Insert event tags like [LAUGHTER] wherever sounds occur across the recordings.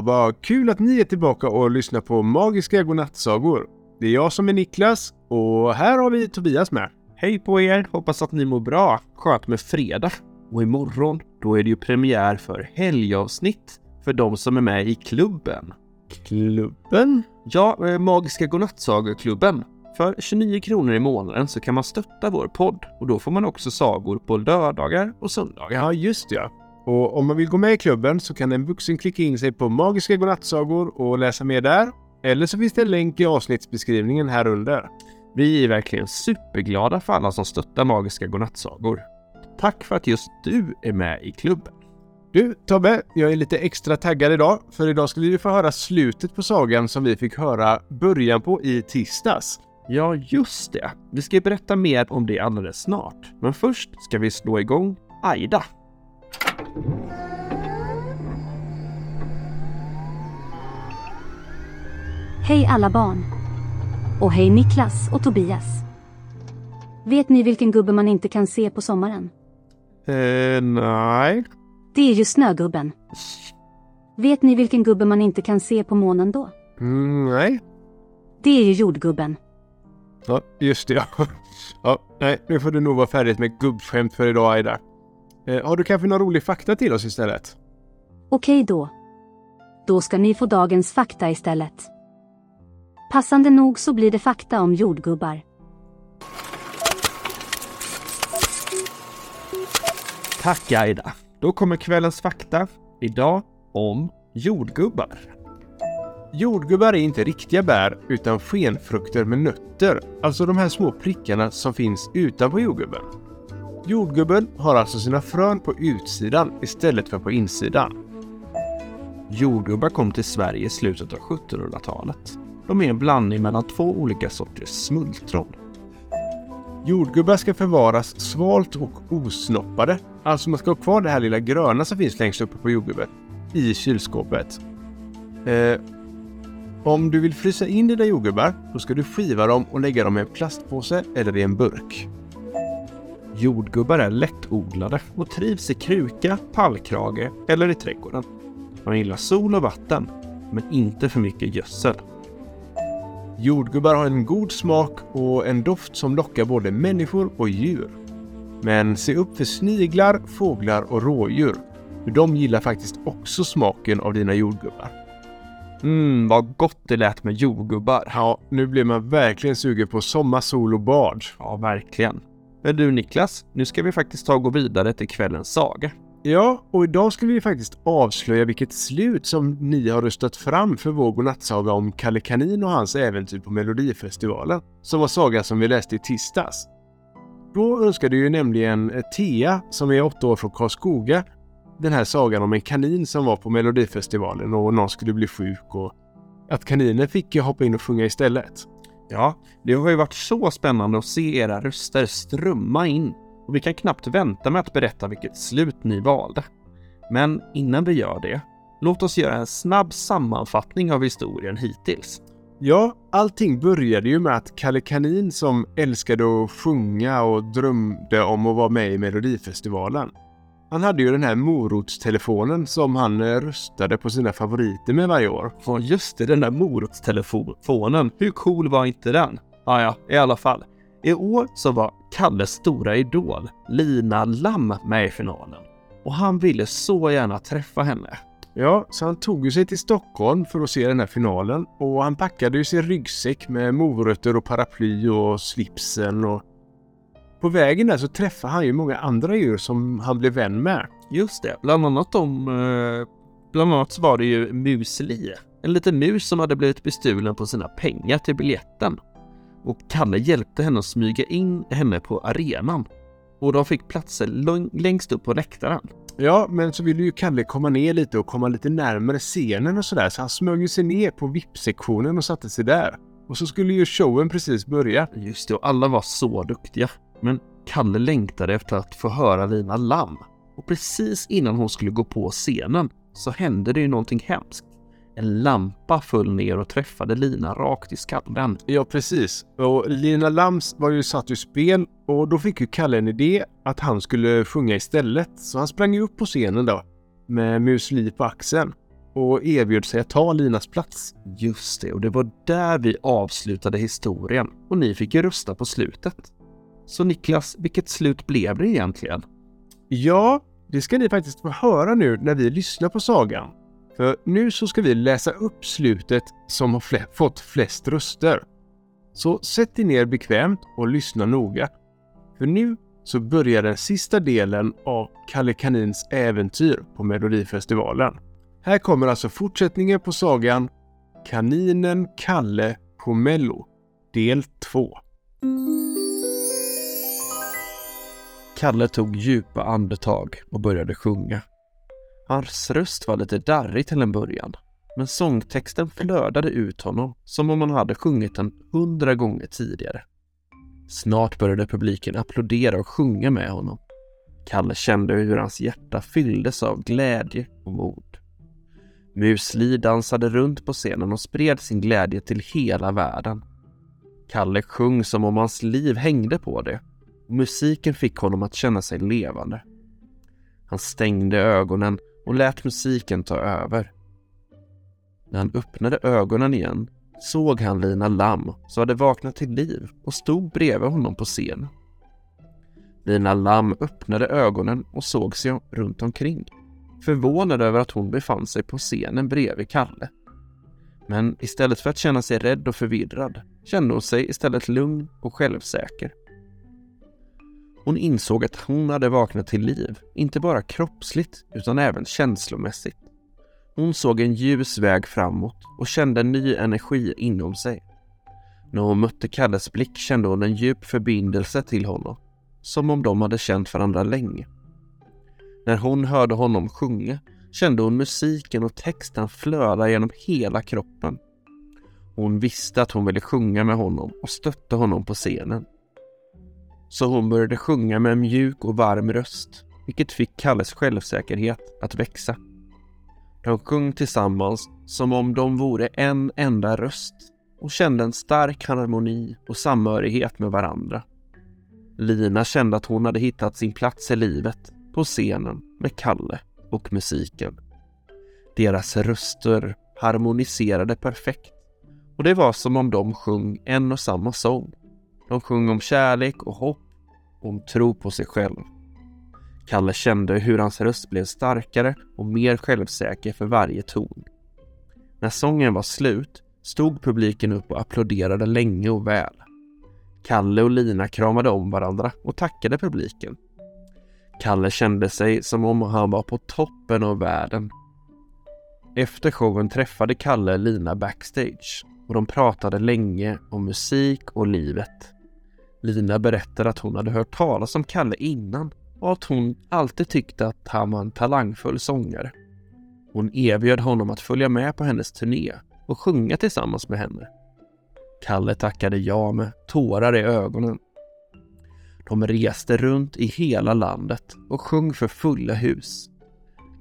och vad kul att ni är tillbaka och lyssnar på Magiska Godnattsagor. Det är jag som är Niklas och här har vi Tobias med. Hej på er! Hoppas att ni mår bra. Skönt med fredag. Och imorgon, då är det ju premiär för helgavsnitt för de som är med i klubben. Klubben? Ja, eh, Magiska Godnattsagorklubben. För 29 kronor i månaden så kan man stötta vår podd och då får man också sagor på lördagar och söndagar. Ja, just det ja. Och om man vill gå med i klubben så kan en vuxen klicka in sig på Magiska Godnattsagor och läsa mer där. Eller så finns det en länk i avsnittsbeskrivningen här under. Vi är verkligen superglada för alla som stöttar Magiska Godnattsagor. Tack för att just du är med i klubben. Du Tobbe, jag är lite extra taggad idag, för idag skulle vi få höra slutet på sagan som vi fick höra början på i tisdags. Ja, just det. Vi ska berätta mer om det alldeles snart. Men först ska vi slå igång Aida. Hej alla barn! Och hej Niklas och Tobias. Vet ni vilken gubbe man inte kan se på sommaren? Eh, nej. Det är ju snögubben. Vet ni vilken gubbe man inte kan se på månen då? Mm, nej. Det är ju jordgubben. Ja, just det ja. [LAUGHS] Ja, nej, nu får du nog vara färdigt med gubbskämt för idag Aida. Eh, har du kanske någon rolig fakta till oss istället? Okej då. Då ska ni få dagens fakta istället. Passande nog så blir det fakta om jordgubbar. Tack Aida. Då kommer kvällens fakta. Idag om jordgubbar. Jordgubbar är inte riktiga bär utan skenfrukter med nötter, alltså de här små prickarna som finns utanpå jordgubben. Jordgubben har alltså sina frön på utsidan istället för på insidan. Jordgubbar kom till Sverige i slutet av 1700-talet. De är en blandning mellan två olika sorters smultron. Jordgubbar ska förvaras svalt och osnoppade, alltså man ska ha kvar det här lilla gröna som finns längst uppe på jordgubben, i kylskåpet. Eh, om du vill frysa in dina jordgubbar, då ska du skiva dem och lägga dem i en plastpåse eller i en burk. Jordgubbar är lättodlade och trivs i kruka, pallkrage eller i trädgården. De gillar sol och vatten, men inte för mycket gödsel. Jordgubbar har en god smak och en doft som lockar både människor och djur. Men se upp för sniglar, fåglar och rådjur. För de gillar faktiskt också smaken av dina jordgubbar. Mm, vad gott det lät med jordgubbar. Ja, nu blir man verkligen sugen på sommar, sol och bad. Ja, verkligen. Men du Niklas, nu ska vi faktiskt ta och gå vidare till kvällens saga. Ja, och idag ska vi faktiskt avslöja vilket slut som ni har röstat fram för vår godnattsaga om Kalle Kanin och hans äventyr på Melodifestivalen, som var saga som vi läste i tisdags. Då önskade ju nämligen Thea, som är åtta år från Karlskoga, den här sagan om en kanin som var på Melodifestivalen och någon skulle bli sjuk och att kaninen fick hoppa in och sjunga istället. Ja, det har ju varit så spännande att se era röster strömma in och vi kan knappt vänta med att berätta vilket slut ni valde. Men innan vi gör det, låt oss göra en snabb sammanfattning av historien hittills. Ja, allting började ju med att Kalle Kanin som älskade att sjunga och drömde om att vara med i Melodifestivalen. Han hade ju den här morotstelefonen som han eh, röstade på sina favoriter med varje år. Ja, just det, den där morotstelefonen. Hur cool var inte den? Ah, ja, i alla fall. I år så var Kalles stora idol, Lina Lam, med i finalen. Och han ville så gärna träffa henne. Ja, så han tog ju sig till Stockholm för att se den här finalen och han packade ju sin ryggsäck med morötter och paraply och slipsen och på vägen där så träffade han ju många andra djur som han blev vän med. Just det, bland annat de... Eh, bland annat så var det ju Musli. En liten mus som hade blivit bestulen på sina pengar till biljetten. Och Kalle hjälpte henne att smyga in henne på arenan. Och de fick platser längst upp på läktaren. Ja, men så ville ju Kalle komma ner lite och komma lite närmare scenen och sådär, så han smög sig ner på VIP-sektionen och satte sig där. Och så skulle ju showen precis börja. Just det, och alla var så duktiga. Men Kalle längtade efter att få höra Lina Lam. Och precis innan hon skulle gå på scenen så hände det ju någonting hemskt. En lampa föll ner och träffade Lina rakt i skallen. Ja, precis. Och Lina Lams var ju satt ur spel och då fick ju Kalle en idé att han skulle sjunga istället. Så han sprang ju upp på scenen då med Musli på axeln. och erbjöd sig att ta Linas plats. Just det, och det var där vi avslutade historien och ni fick ju rösta på slutet. Så Niklas, vilket slut blev det egentligen? Ja, det ska ni faktiskt få höra nu när vi lyssnar på sagan. För nu så ska vi läsa upp slutet som har fl fått flest röster. Så sätt dig ner bekvämt och lyssna noga. För nu så börjar den sista delen av Kalle Kanins äventyr på Melodifestivalen. Här kommer alltså fortsättningen på sagan Kaninen Kalle på Mello, del 2. Kalle tog djupa andetag och började sjunga. Hans röst var lite darrig till en början, men sångtexten flödade ut honom som om han hade sjungit den hundra gånger tidigare. Snart började publiken applådera och sjunga med honom. Kalle kände hur hans hjärta fylldes av glädje och mod. Musli dansade runt på scenen och spred sin glädje till hela världen. Kalle sjöng som om hans liv hängde på det och musiken fick honom att känna sig levande. Han stängde ögonen och lät musiken ta över. När han öppnade ögonen igen såg han Lina Lam som hade vaknat till liv och stod bredvid honom på scenen. Lina Lam öppnade ögonen och såg sig runt omkring, förvånad över att hon befann sig på scenen bredvid Kalle. Men istället för att känna sig rädd och förvirrad kände hon sig istället lugn och självsäker. Hon insåg att hon hade vaknat till liv, inte bara kroppsligt utan även känslomässigt. Hon såg en ljus väg framåt och kände en ny energi inom sig. När hon mötte Kalles blick kände hon en djup förbindelse till honom, som om de hade känt varandra länge. När hon hörde honom sjunga kände hon musiken och texten flöda genom hela kroppen. Hon visste att hon ville sjunga med honom och stötta honom på scenen. Så hon började sjunga med en mjuk och varm röst, vilket fick Kalles självsäkerhet att växa. De sjöng tillsammans som om de vore en enda röst och kände en stark harmoni och samhörighet med varandra. Lina kände att hon hade hittat sin plats i livet, på scenen, med Kalle och musiken. Deras röster harmoniserade perfekt och det var som om de sjöng en och samma sång. De sjöng om kärlek och hopp och om tro på sig själv. Kalle kände hur hans röst blev starkare och mer självsäker för varje ton. När sången var slut stod publiken upp och applåderade länge och väl. Kalle och Lina kramade om varandra och tackade publiken. Kalle kände sig som om han var på toppen av världen. Efter showen träffade Kalle Lina backstage och de pratade länge om musik och livet. Lina berättade att hon hade hört talas om Kalle innan och att hon alltid tyckte att han var en talangfull sångare. Hon erbjöd honom att följa med på hennes turné och sjunga tillsammans med henne. Kalle tackade ja med tårar i ögonen. De reste runt i hela landet och sjöng för fulla hus.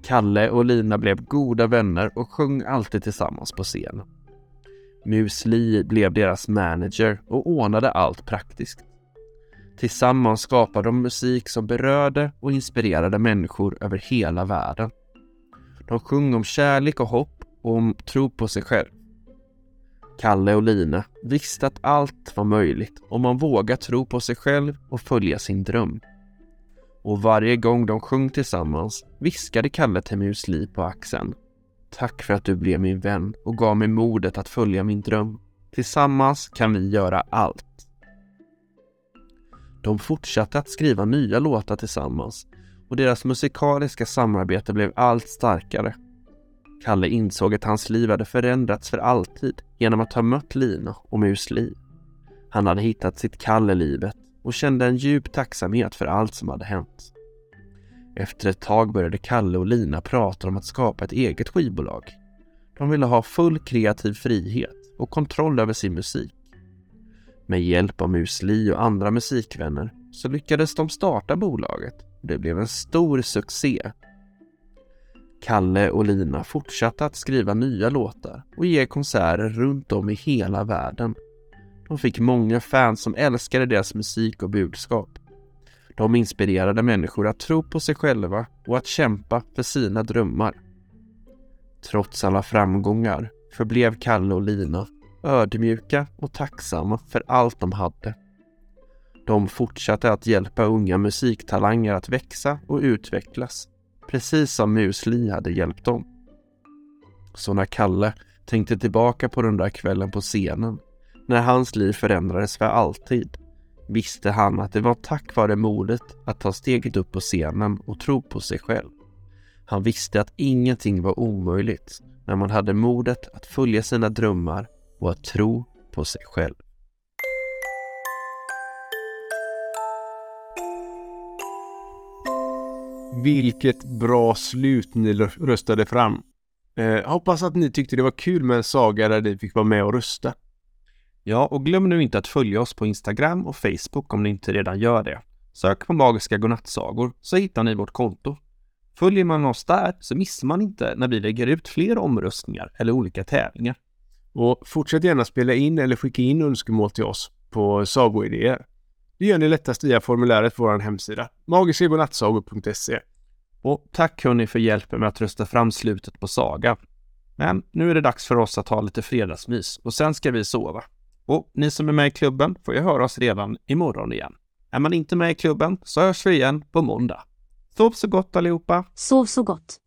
Kalle och Lina blev goda vänner och sjöng alltid tillsammans på scen. Mus Li blev deras manager och ordnade allt praktiskt. Tillsammans skapade de musik som berörde och inspirerade människor över hela världen. De sjöng om kärlek och hopp och om tro på sig själv. Kalle och Lina visste att allt var möjligt om man vågar tro på sig själv och följa sin dröm. Och varje gång de sjöng tillsammans viskade Kalle till Mus Li på axeln. Tack för att du blev min vän och gav mig modet att följa min dröm. Tillsammans kan vi göra allt. De fortsatte att skriva nya låtar tillsammans och deras musikaliska samarbete blev allt starkare. Kalle insåg att hans liv hade förändrats för alltid genom att ha mött Lina och Mus Li. Han hade hittat sitt kall i livet och kände en djup tacksamhet för allt som hade hänt. Efter ett tag började Kalle och Lina prata om att skapa ett eget skivbolag. De ville ha full kreativ frihet och kontroll över sin musik. Med hjälp av Mus Li och andra musikvänner så lyckades de starta bolaget och det blev en stor succé. Kalle och Lina fortsatte att skriva nya låtar och ge konserter runt om i hela världen. De fick många fans som älskade deras musik och budskap. De inspirerade människor att tro på sig själva och att kämpa för sina drömmar. Trots alla framgångar förblev Kalle och Lina ödmjuka och tacksamma för allt de hade. De fortsatte att hjälpa unga musiktalanger att växa och utvecklas, precis som Mus Li hade hjälpt dem. Så när Kalle tänkte tillbaka på den där kvällen på scenen, när hans liv förändrades för alltid, visste han att det var tack vare modet att ta steget upp på scenen och tro på sig själv. Han visste att ingenting var omöjligt när man hade modet att följa sina drömmar och att tro på sig själv. Vilket bra slut ni röstade fram. Eh, hoppas att ni tyckte det var kul med en saga där ni fick vara med och rösta. Ja, och glöm nu inte att följa oss på Instagram och Facebook om ni inte redan gör det. Sök på Magiska Godnattsagor så hittar ni vårt konto. Följer man oss där så missar man inte när vi lägger ut fler omröstningar eller olika tävlingar. Och fortsätt gärna spela in eller skicka in önskemål till oss på sagoidéer. Det gör ni lättast via formuläret på vår hemsida, magiskagodnattsagor.se. Och tack hörni för hjälpen med att rösta fram slutet på sagan. Men nu är det dags för oss att ha lite fredagsmys och sen ska vi sova. Och ni som är med i klubben får ju höra oss redan imorgon igen. Är man inte med i klubben så hörs vi igen på måndag. Sov så gott allihopa! Sov så gott!